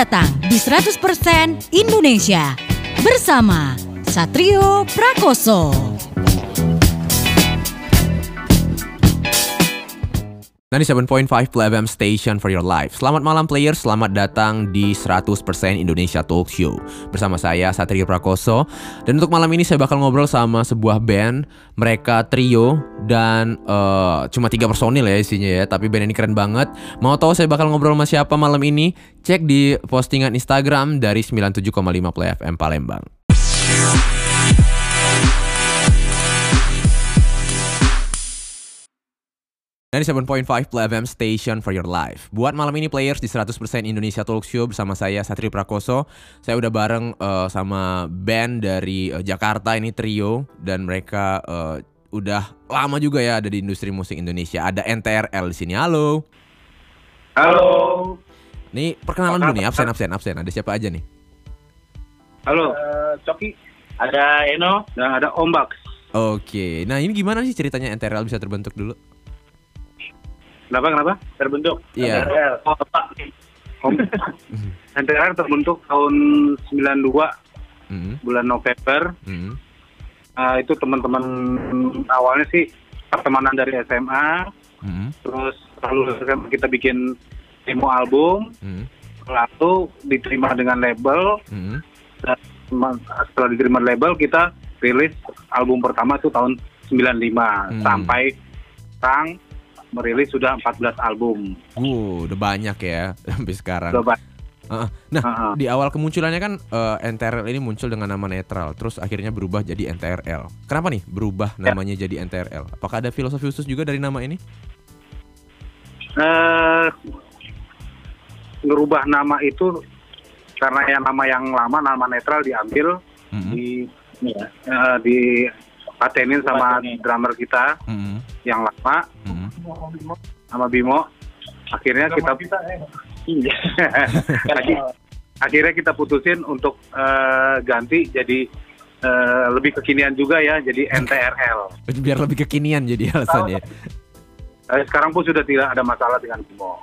datang di 100% Indonesia bersama Satrio Prakoso. 97.5 Play Station for your life. Selamat malam players, selamat datang di 100% Indonesia Talk Show. Bersama saya Satrio Prakoso dan untuk malam ini saya bakal ngobrol sama sebuah band. Mereka trio dan uh, cuma tiga personil ya isinya ya, tapi band ini keren banget. Mau tahu saya bakal ngobrol sama siapa malam ini? Cek di postingan Instagram dari 97,5 Play FM Palembang. 97.5 Play FM Station for your life. Buat malam ini players di 100% Indonesia Talk Show bersama saya Satri Prakoso. Saya udah bareng uh, sama band dari uh, Jakarta ini trio dan mereka uh, udah lama juga ya ada di industri musik Indonesia. Ada NTRL di sini. Halo. Halo. Nih perkenalan dulu nih absen absen absen. Ada siapa aja nih? Halo. Uh, Coki. Ada Eno dan ada Ombak. Oke. Nah ini gimana sih ceritanya NTRL bisa terbentuk dulu? Kenapa kenapa? Terbentuk. Iya. NTRL. Oh, Om. NTRL terbentuk tahun 92 Mm, bulan November. mm, Uh, itu teman-teman awalnya sih pertemanan dari SMA. mm, Terus lalu kita bikin demo album. mm, Lalu diterima dengan label. mm. Dan setelah diterima label kita rilis album pertama itu tahun 95 Hmm. sampai sekarang merilis sudah 14 album. Uh, udah banyak ya sampai sekarang. Coba Heeh. Nah, Heeh. di awal kemunculannya kan eh, NTRL ini muncul dengan nama netral, terus akhirnya berubah jadi NTRL. Kenapa nih berubah Ya. namanya jadi NTRL? Apakah ada filosofi khusus juga dari nama ini? eh ngerubah nama itu karena yang nama yang lama nama netral diambil Mm-mm. di eh, di patenin sama drummer kita Mm-mm. yang lama Mm-mm. sama Bimo. Akhirnya kita Akhi- akhirnya kita putusin untuk eh, ganti jadi eh, lebih kekinian juga ya jadi NTRL. Biar lebih kekinian jadi alasannya. Eh, sekarang pun sudah tidak ada masalah dengan Bimo.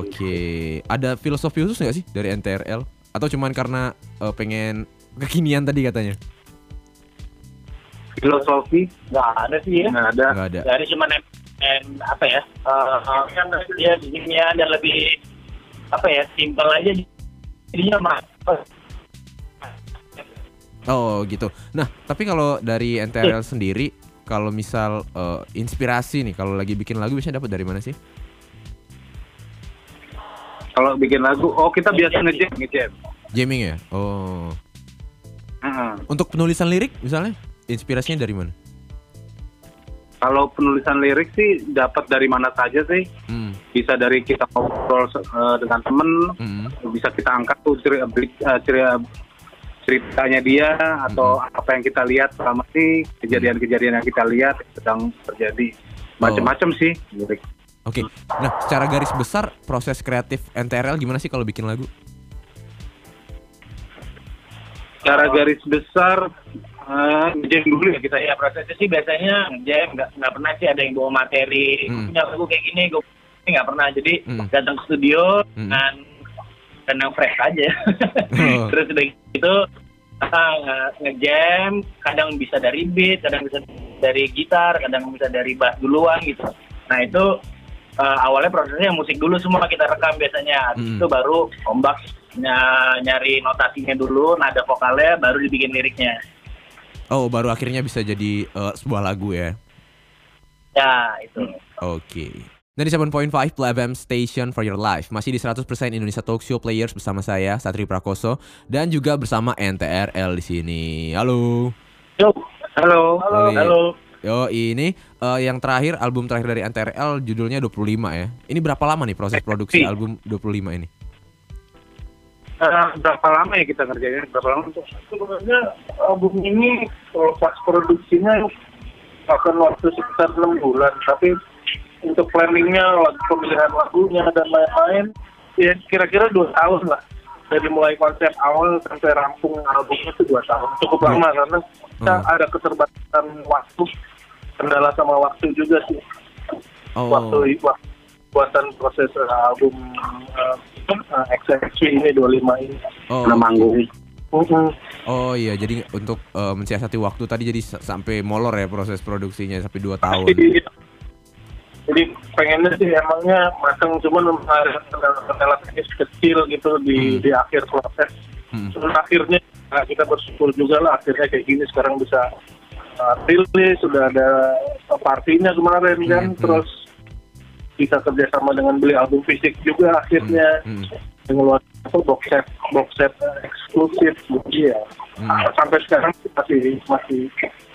Oke, ada filosofi khusus nggak sih dari NTRL? Atau cuman karena eh, pengen kekinian tadi katanya? Filosofi nggak ada sih ya nggak ada. Nggak ada. dari cuma apa ya uh, dia bikinnya ada lebih apa ya simpel aja jadinya mah Oh gitu. Nah, tapi kalau dari NTRL sendiri, kalau misal eh, inspirasi nih, kalau lagi bikin lagu biasanya dapat dari mana sih? Kalau bikin lagu, oh kita biasa ngejam, ngejam. Jamming ya? Oh. Heeh. Untuk penulisan lirik misalnya, inspirasinya dari mana? Kalau penulisan lirik sih dapat dari mana saja sih. Hmm. Bisa dari kita ngobrol eh, dengan temen, hmm. bisa kita angkat tuh cerita, cerita ceritanya dia atau apa yang kita lihat selama ini kejadian-kejadian yang kita lihat sedang terjadi macam-macam sih lirik. Oke. Nah, secara garis besar proses kreatif NTRL gimana sih kalau bikin lagu? Secara garis besar ngejam dulu ya kita ya. ya prosesnya sih biasanya jam nggak nggak pernah sih ada yang bawa materi Hmm. punya lagu kayak gini gue nggak pernah jadi Hmm. datang ke studio Hmm. dan dan yang fresh aja Oh. terus udah gitu nge- ngejam kadang bisa dari beat kadang bisa dari gitar kadang bisa dari bass duluan gitu nah itu eh, awalnya prosesnya musik dulu semua kita rekam biasanya Habis Hmm. itu baru ombak ny- nyari notasinya dulu nada vokalnya baru dibikin liriknya Oh, baru akhirnya bisa jadi eh, sebuah lagu ya. ya itu Oke. Dari 7.5 Play FM Station for your life Masih di 100% Indonesia Talk Show Players bersama saya Satri Prakoso dan juga bersama NTRL di sini. Halo. Yo, Halo. halo, iya. halo. Yo, ini eh, yang terakhir album terakhir dari NTRL judulnya 25 ya. Ini berapa lama nih proses produksi album 25 ini? Eh, berapa lama ya kita ngerjainnya? Berapa lama tuh? Sebenarnya album ini kalau pas produksinya akan waktu sekitar enam bulan, tapi untuk planningnya, lagu pemilihan lagunya dan lain-lain, ya kira-kira dua tahun lah. Dari mulai konsep awal sampai rampung albumnya itu dua tahun, cukup Hmm. lama karena kita Hmm. ada keterbatasan waktu, kendala sama waktu juga sih. Oh. Waktu buatan proses uh, album uh, uh, XXV ini 25 ini. Oh, oke. manggung. Oh iya, jadi untuk eh, mensiasati waktu tadi jadi sa- sampai molor ya proses produksinya sampai 2 tahun. Jadi, jadi pengennya sih emangnya masang cuman teknis kecil gitu di Hmm. di akhir proses. Hmm. Terus akhirnya nah, kita bersyukur juga lah akhirnya kayak gini sekarang bisa uh, rilis sudah ada partinya kemarin kan Hmm, hmm. terus bisa kerjasama dengan beli album fisik juga akhirnya Hmm, mengeluarkan apa box set box set uh, eksklusif gitu ya Hmm. Ah, sampai sekarang masih masih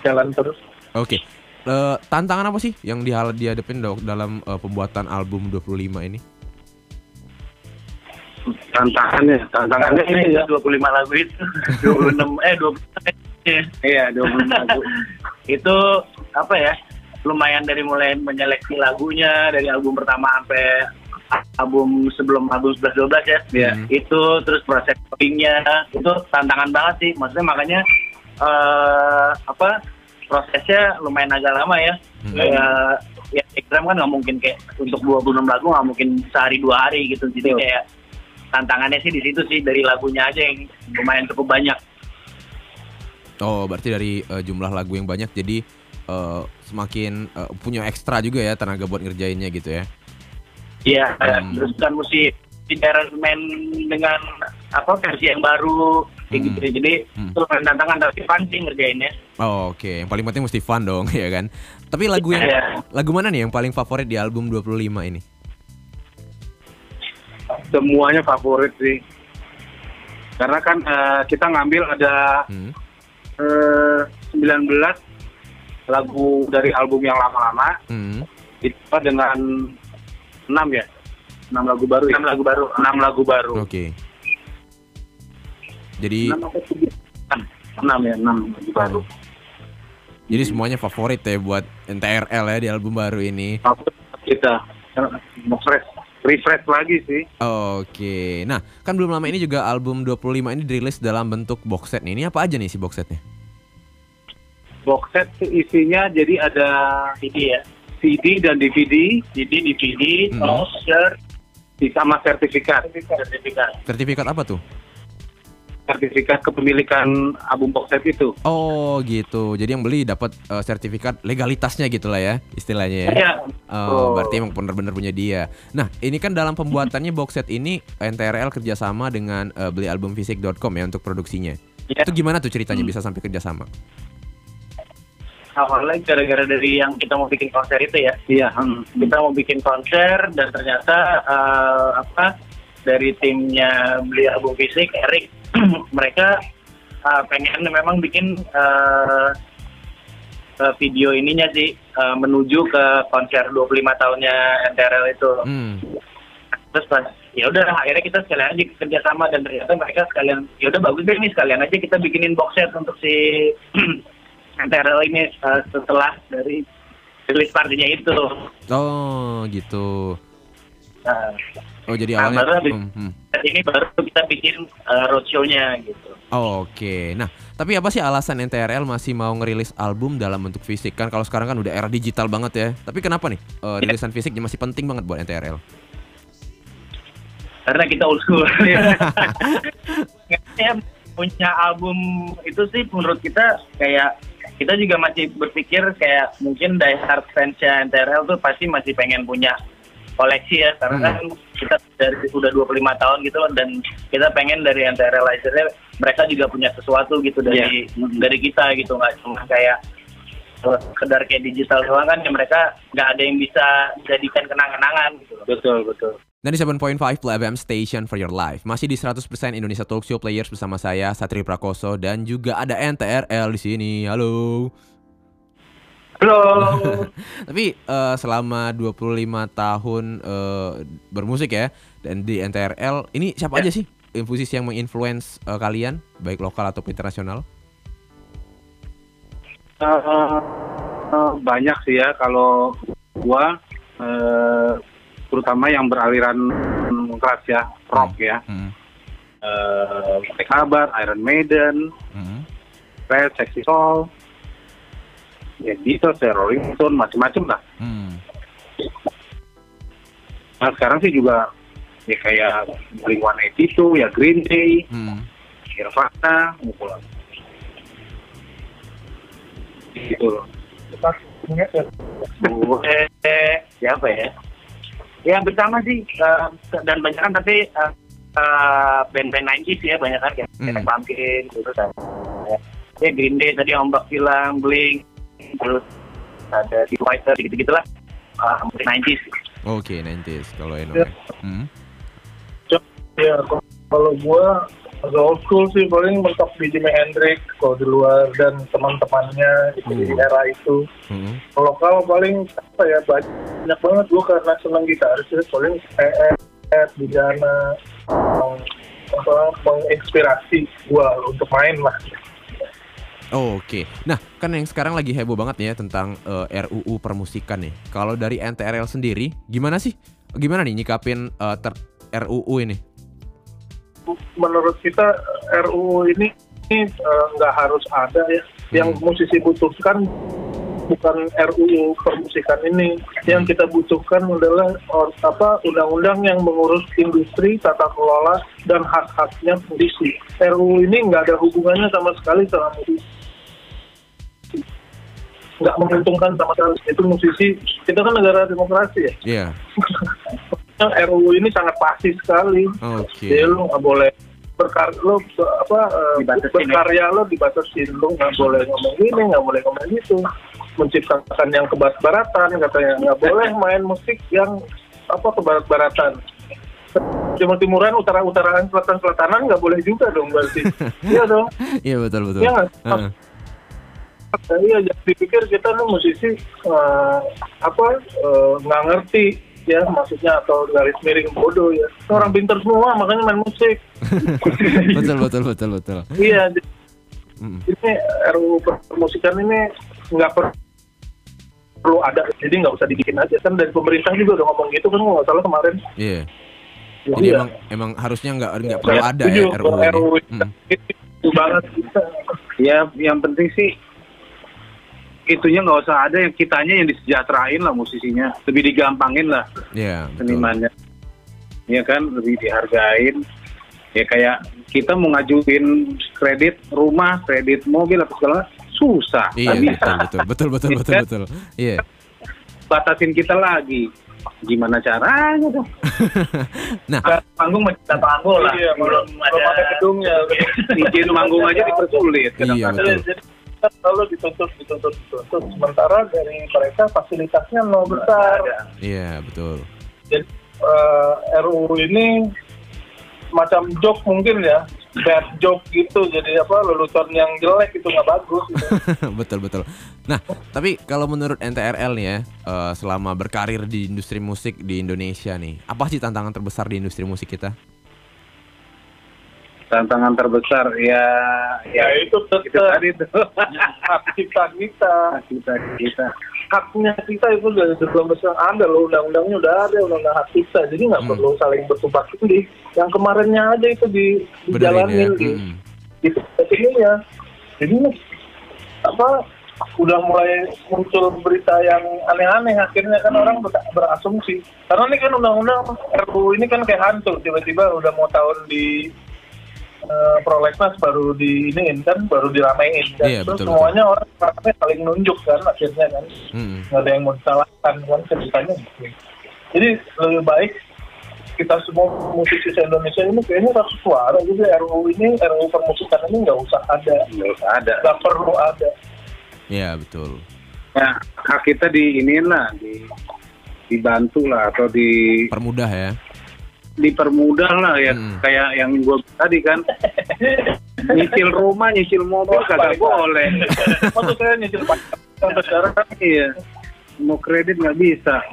jalan terus Oke. Eh, tantangan apa sih yang dihal- dihadapin dok dalam eh, pembuatan album 25 ini? Tantangannya, tantangannya ini ya. 25 lagu itu 26 eh 20 ya. Iya, 20 lagu. itu apa ya lumayan dari mulai menyeleksi lagunya dari album pertama sampai album sebelum album 11 12 ya Iya. Hmm. itu terus proses codingnya itu tantangan banget sih maksudnya makanya eh apa prosesnya lumayan agak lama ya Hmm. kayak ya Instagram kan nggak mungkin kayak untuk 26 lagu nggak mungkin sehari dua hari gitu jadi Betul. kayak tantangannya sih di situ sih dari lagunya aja yang lumayan cukup banyak Oh, berarti dari eh, jumlah lagu yang banyak jadi eh, semakin eh, punya ekstra juga ya tenaga buat ngerjainnya gitu ya. Iya, Hmm. terus kan mesti main dengan apa versi yang baru kayak Hmm. gitu. Jadi Hmm. itu tantangan tapi fun sih ngerjainnya. Oh, Oke, yang paling penting mesti fun dong ya kan. Tapi lagu yang Iya. lagu mana nih yang paling favorit di album 25 ini? Semuanya favorit sih. Karena kan eh, kita ngambil ada Hmm. eh, 19 lagu dari album yang lama-lama Hmm. ditambah dengan 6 ya. 6 lagu baru. ya? 6 lagu baru. 6 lagu baru. Oke. Jadi 6 apa 6 ya, 6 lagu baru. jadi semuanya favorit ya buat NTRL ya di album baru ini. Favorit kita. Refresh, refresh lagi sih. Oke. Nah, kan belum lama ini juga album 25 ini dirilis dalam bentuk box set nih. Ini apa aja nih si box setnya? Box set tuh isinya jadi ada CD ya. CD dan DVD CD, DVD, Hmm. poster, sama sertifikat. sertifikat. Sertifikat apa tuh? Sertifikat kepemilikan album box set itu. Oh gitu. Jadi yang beli dapat eh, sertifikat legalitasnya gitu lah ya istilahnya ya. Iya. Oh, berarti emang benar-benar punya dia. Nah, ini kan dalam pembuatannya box set ini NTRL kerjasama dengan eh, belialbumfisik.com ya untuk produksinya. Iya. Itu gimana tuh ceritanya bisa sampai kerjasama? Awalnya gara-gara dari yang kita mau bikin konser itu ya. Iya. hmm. kita mau bikin konser dan ternyata eh, apa dari timnya beli album fisik Erik mereka eh, pengen memang bikin eh, video ininya sih eh, menuju ke konser 25 tahunnya NTRL itu Hmm. terus pas ya udah akhirnya kita sekalian aja kerjasama dan ternyata mereka sekalian ya udah bagus deh nih sekalian aja kita bikinin box set untuk si NTRL ini eh, setelah dari rilis partinya itu Oh, gitu. Nah, Oh, jadi Nah, awalnya baru habis- Hmm, hmm. ini baru kita bikin uh, roadshow-nya gitu. Oh, Oke, nah tapi apa sih alasan NTRL masih mau ngerilis album dalam bentuk fisik kan? Kalau sekarang kan udah era digital banget ya. Tapi kenapa nih eh, rilisan fisik masih penting banget buat NTRL? Karena kita old school. ya, punya album itu sih menurut kita kayak kita juga masih berpikir kayak mungkin die hard fansnya NTRL tuh pasti masih pengen punya koleksi ya karena kan kita dari udah 25 tahun gitu dan kita pengen dari NTRL akhirnya mereka juga punya sesuatu gitu dari dari kita gitu nggak cuma kayak eh, sekedar kayak digital doang kan ya mereka nggak ada yang bisa jadikan kenang-kenangan gitu loh. Betul, betul. Dan di 7.5 Play FM Station for your life. Masih di 100% Indonesia Talk Show Players bersama saya Satri Prakoso Dan juga ada NTRL di sini. Halo. Halo. Tapi eh, selama 25 tahun eh, bermusik ya Dan di NTRL Ini siapa aja sih musisi yang menginfluence eh, kalian? Baik lokal ataupun internasional? Eh, eh, banyak sih ya. Kalau gua eh, terutama yang beraliran keras ya, rock ya. Hmm. Eh, Black Sabbath, Iron Maiden, Hmm. Red, Sexy Soul, ya Beatles, ya Rolling Stone, macam-macam lah. Hmm. Nah sekarang sih juga ya kayak Blink One itu ya Green Day Hmm. Nirvana gitu loh gitu loh ya? siapa ya ya bersama sih eh, dan banyak kan tapi eh, eh, band-band 90s ya banyak kan kayak Hmm. Attack Pumpkin gitu kan ya, ya Green Day tadi Ombak bilang Blink terus ada Foo Fighter gitu gitulah uh, 90s Oke, 90s kalau Eno. Ya. Hmm. Ya, kalau gua agak old school sih paling mentok di Jimi Hendrix kalau di luar dan teman-temannya itu di Hmm. era itu. Hmm. Kalau lokal paling apa ya banyak, banyak banget gua karena senang gitaris ya paling ES, Bijana, meng- apa, menginspirasi gua untuk main lah. Oh, Oke. Nah, kan yang sekarang lagi heboh banget ya tentang eh, RUU permusikan nih. Kalau dari NTRL sendiri, gimana sih? Gimana nih nyikapin eh, ter- RUU ini? Menurut kita RUU ini eh, nggak harus ada ya. Yang Hmm. musisi butuhkan bukan RUU permusikan ini. Yang kita butuhkan adalah or- apa undang-undang yang mengurus industri, tata kelola dan hak-haknya musisi. RUU ini nggak ada hubungannya sama sekali sama musisi. Nggak menguntungkan sama sekali. Itu musisi. Kita kan negara demokrasi ya. Iya. RUU ini sangat pasti sekali. Oke. Jadi lu nggak boleh berkar lo apa eh, Dibatasin, berkarya lo dibatasin lo nggak boleh ngomong gini nggak boleh ngomong gitu menciptakan yang kebarat-baratan katanya nggak boleh main musik yang apa kebarat-baratan timur timuran utara utaraan selatan selatanan nggak boleh juga dong berarti iya dong Iya betul betul. Iya. Nah, iya jadi dipikir kita nih musisi eh, apa eh, nggak ngerti ya maksudnya atau garis miring bodoh ya orang pinter semua makanya main musik betul betul betul betul. iya jadi Mm. ini RUU permusikan ini nggak per- perlu ada jadi nggak usah dibikin aja kan dari pemerintah juga udah ngomong gitu kan nggak salah kemarin Iya. Jadi Jadi ya, emang emang harusnya nggak nggak perlu ada ya RUU RUU ini. Mm. itu banget ya yang penting sih itunya nggak usah ada yang kitanya yang disejahterain lah musisinya. Lebih digampangin lah Iya. betul. senimannya. Ya kan? Lebih dihargain. Ya kayak kita mau ngajuin kredit rumah kredit mobil atau segala susah. Iya bisa. betul betul. Betul betul betul betul. Iya. batasin kita lagi. Gimana caranya dong Nah, panggung masih ada panggung lah. Iya, belum. Ada gedungnya. Izin manggung aja dipersulit Iya, betul. jadi kita selalu dituntut dituntut dituntut sementara dari mereka fasilitasnya nol besar iya betul. jadi eh, RUU ini macam joke mungkin ya bad joke gitu jadi apa lelucon yang jelek itu nggak bagus gitu. betul betul. Nah, tapi kalau menurut NTRL nih ya, eh, selama berkarir di industri musik di Indonesia nih, apa sih tantangan terbesar di industri musik kita? Tantangan terbesar ya ya. Itu itu tetap. Tadi tuh. Hak cipta kita. Kita. Kita haknya kita itu udah belum besar. Ada loh undang-undangnya udah ada undang-undang hak cipta. Jadi nggak Hmm. perlu saling bertumpah tindih yang kemarinnya aja itu di Benerin ya. di Mm. gitu ya jadi apa udah mulai muncul berita yang aneh-aneh. Akhirnya kan orang ber- berasumsi. Karena ini kan undang-undang RUU ini kan kayak hantu. Tiba-tiba udah mau tahun di eh, prolegnas baru di ini kan baru diramein dan Iya, terus betul, semuanya orang orang saling nunjuk kan akhirnya kan Mm. nggak ada yang mau disalahkan kan ceritanya gitu. jadi lebih baik kita semua musisi se Indonesia ini kayaknya satu suara gitu RUU ini RUU permusikan ini nggak usah ada nggak usah ada nggak perlu ada Iya betul. ya hak kita di iniin lah di dibantu lah atau di Permudah ya. Dipermudah lah ya. Hmm. kayak yang gue tadi kan. Nyicil rumah nyicil mobil kagak boleh. Maksud saya nyicil pajak sampai sekarang kan iya. Mau kredit nggak bisa.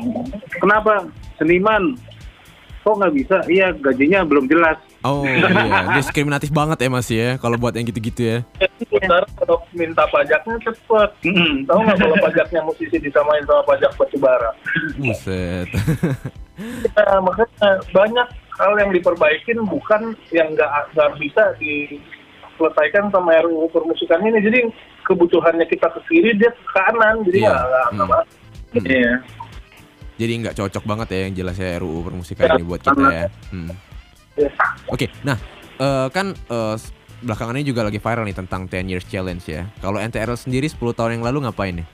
Kenapa? Seniman. Kok nggak bisa? Iya gajinya belum jelas. Oh iya, diskriminatif banget ya Mas ya kalau buat yang gitu-gitu ya. sebentar kalau minta pajaknya cepet. Tahu nggak kalau pajaknya musisi disamain sama pajak batubara? Buset. Nah, makanya banyak hal yang diperbaikin bukan yang nggak nggak bisa diselesaikan sama RUU permusikan ini. Jadi kebutuhannya kita ke kiri dia ke kanan, jadi Iya. nggak Hmm. masuk. iya Jadi nggak cocok banget ya yang jelas ya RUU permusikan ini buat kita ya. Hmm. Ya. Oke, nah eh, kan s- belakangan ini juga lagi viral nih tentang 10 years challenge ya. Kalau NTRL sendiri 10 tahun yang lalu ngapain nih?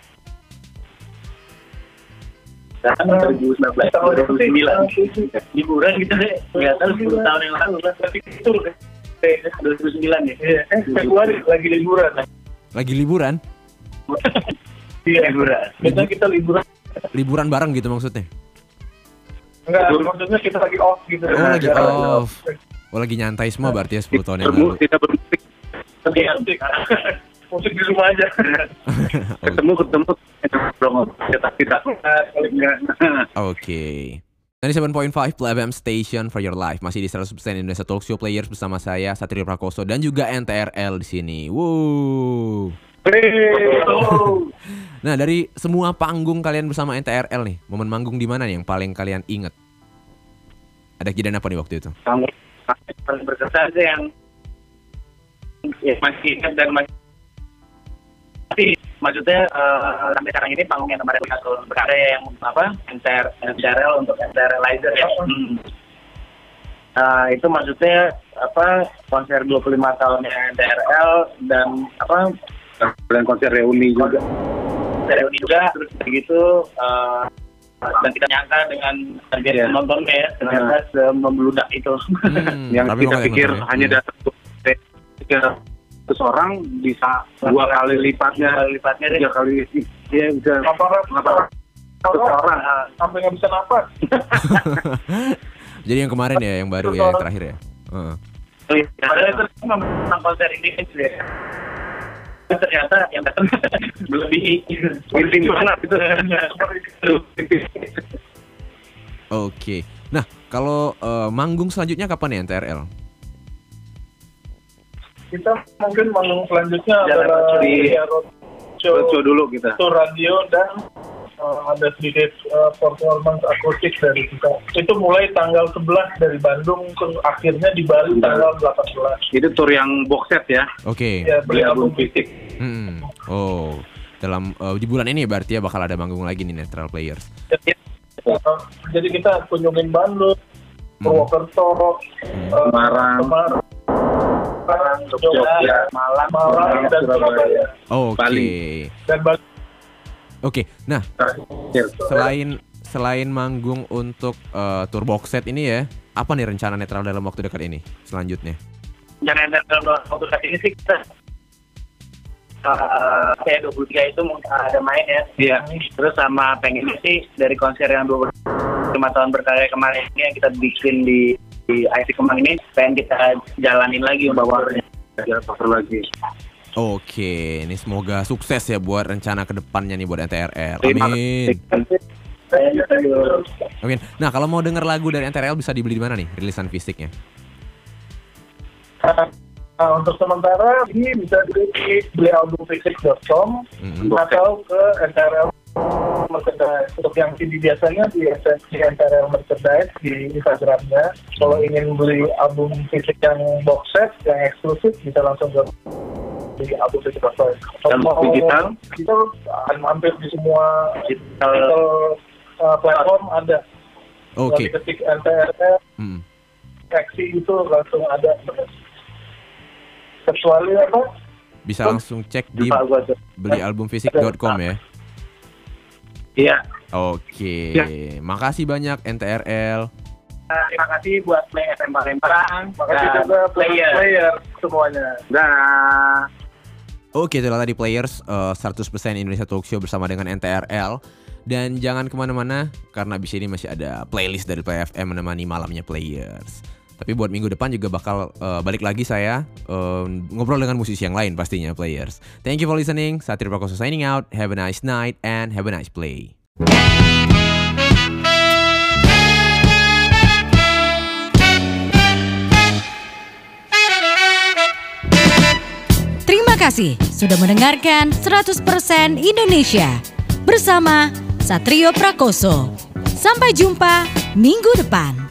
Kan 2019, 2009. Liburan gitu deh. Nggak tahu 10 tahun yang lalu. Tapi itu Eh, 2009 ya. Iya, eh, Februari lagi liburan. Lagi liburan? Iya, Liburan. Biasanya kita liburan. Liburan bareng gitu maksudnya? Enggak, maksudnya kita lagi off gitu. Oh lagi off. Oh lagi nyantai semua berarti ya 10 tahun yang lalu. Tidak bermusik, Tapi musik. Musik di rumah aja. ketemu ketemu kita kita. Oke. 97.5 Play FM Station for your life masih di 100% Indonesia Talk Show Players bersama saya Satrio Prakoso dan juga NTRL di sini. Wow. Nah dari semua panggung kalian bersama NTRL nih, momen manggung di mana nih yang paling kalian inget? Ada kejadian apa nih waktu itu? Kamu paling berkesan sih yang ya, masih ingat dan masih maksudnya uh, eh, sampai sekarang ini panggung yang kemarin punya berkarya yang apa enter enterel untuk enterelizer ya. Iya. Hmm. Uh, itu maksudnya apa konser 25 tahunnya enterel dan apa dan konser reuni juga. konser reuni juga terus begitu uh, eh, dan kita nyangka dengan target iya. yeah. nonton ya ternyata hmm. membludak itu. Hmm, yang kita pikir hanya datang ya. ke 100 orang bisa dua kali lipatnya, lipatnya tiga kali ya bisa apa orang. Ah, sampai nggak bisa nafas. Jadi yang kemarin ya, yang baru ya, yang terakhir ya. Uh. Ternyata yang datang lebih. Oke. Nah, kalau uh, manggung selanjutnya kapan ya NTRL? Kita mungkin manggung selanjutnya Jalan adalah di- ya, road show, Show dulu kita. show radio dan uh, ada sedikit uh, performance akustik dari kita. Itu mulai tanggal 11 dari Bandung ke akhirnya di Bali tanggal 18. Itu tour yang box set ya. Oke. Ya, Beli album fisik. Hmm. Oh, dalam eh, di bulan ini berarti ya bakal ada manggung lagi nih Netral Players. Uh, jadi kita kunjungin Bandung, Purwokerto, uh, Semarang. Semarang, Jogja, Jogja, Malang, Malang, dan Surabaya. Oke. Bali. Dan Bali. Oke. Nah, Ya. selain selain manggung untuk eh, tour box set ini ya, apa nih rencana Netral dalam waktu dekat ini selanjutnya? jangan dalam waktu saat ini sih kita eh, kayak 23 itu mau ada main ya. Iya. Terus sama pengen sih dari konser yang 25 tahun berkarya kemarin ini yang kita bikin di di IC Kemang ini pengen kita jalanin lagi bawaannya. Ya, cover lagi. Oke, ini semoga sukses ya buat rencana ke depannya nih buat NTRL. Amin. Amin. Nah, kalau mau denger lagu dari NTRL bisa dibeli di mana nih rilisan fisiknya? Nah, untuk sementara ini bisa dibeli di belialbumfisik.com Mm-mm. atau ke NTRL merchandise. Untuk yang CD biasanya di, di NTRL merchandise di Instagramnya. Kalau ingin beli album fisik yang box set yang eksklusif bisa langsung ke di albumfisik.com. Kalau Dan mau digital? digital akan mampir di semua Digital digital uh, platform ada. Oke. Kalau ketik NTRL Mm. Taxi itu langsung ada. Kecuali apa? Bisa langsung cek di belialbumfisik.com ya. Iya. Oke, Ya. makasih banyak NTRL. Nah, terima kasih buat Play FM Palembang Makasih dan juga player. player semuanya. Dah. Oke, itulah tadi players eh, 100% Indonesia Talk Show bersama dengan NTRL. Dan jangan ke mana-mana karena abis ini masih ada playlist dari PFM menemani malamnya players. Tapi buat minggu depan juga bakal eh, balik lagi saya eh, ngobrol dengan musisi yang lain pastinya players. Thank you for listening. Satria Prakoso signing out. Have a nice night and have a nice play. Terima kasih sudah mendengarkan 100% Indonesia bersama Satrio Prakoso. Sampai jumpa minggu depan.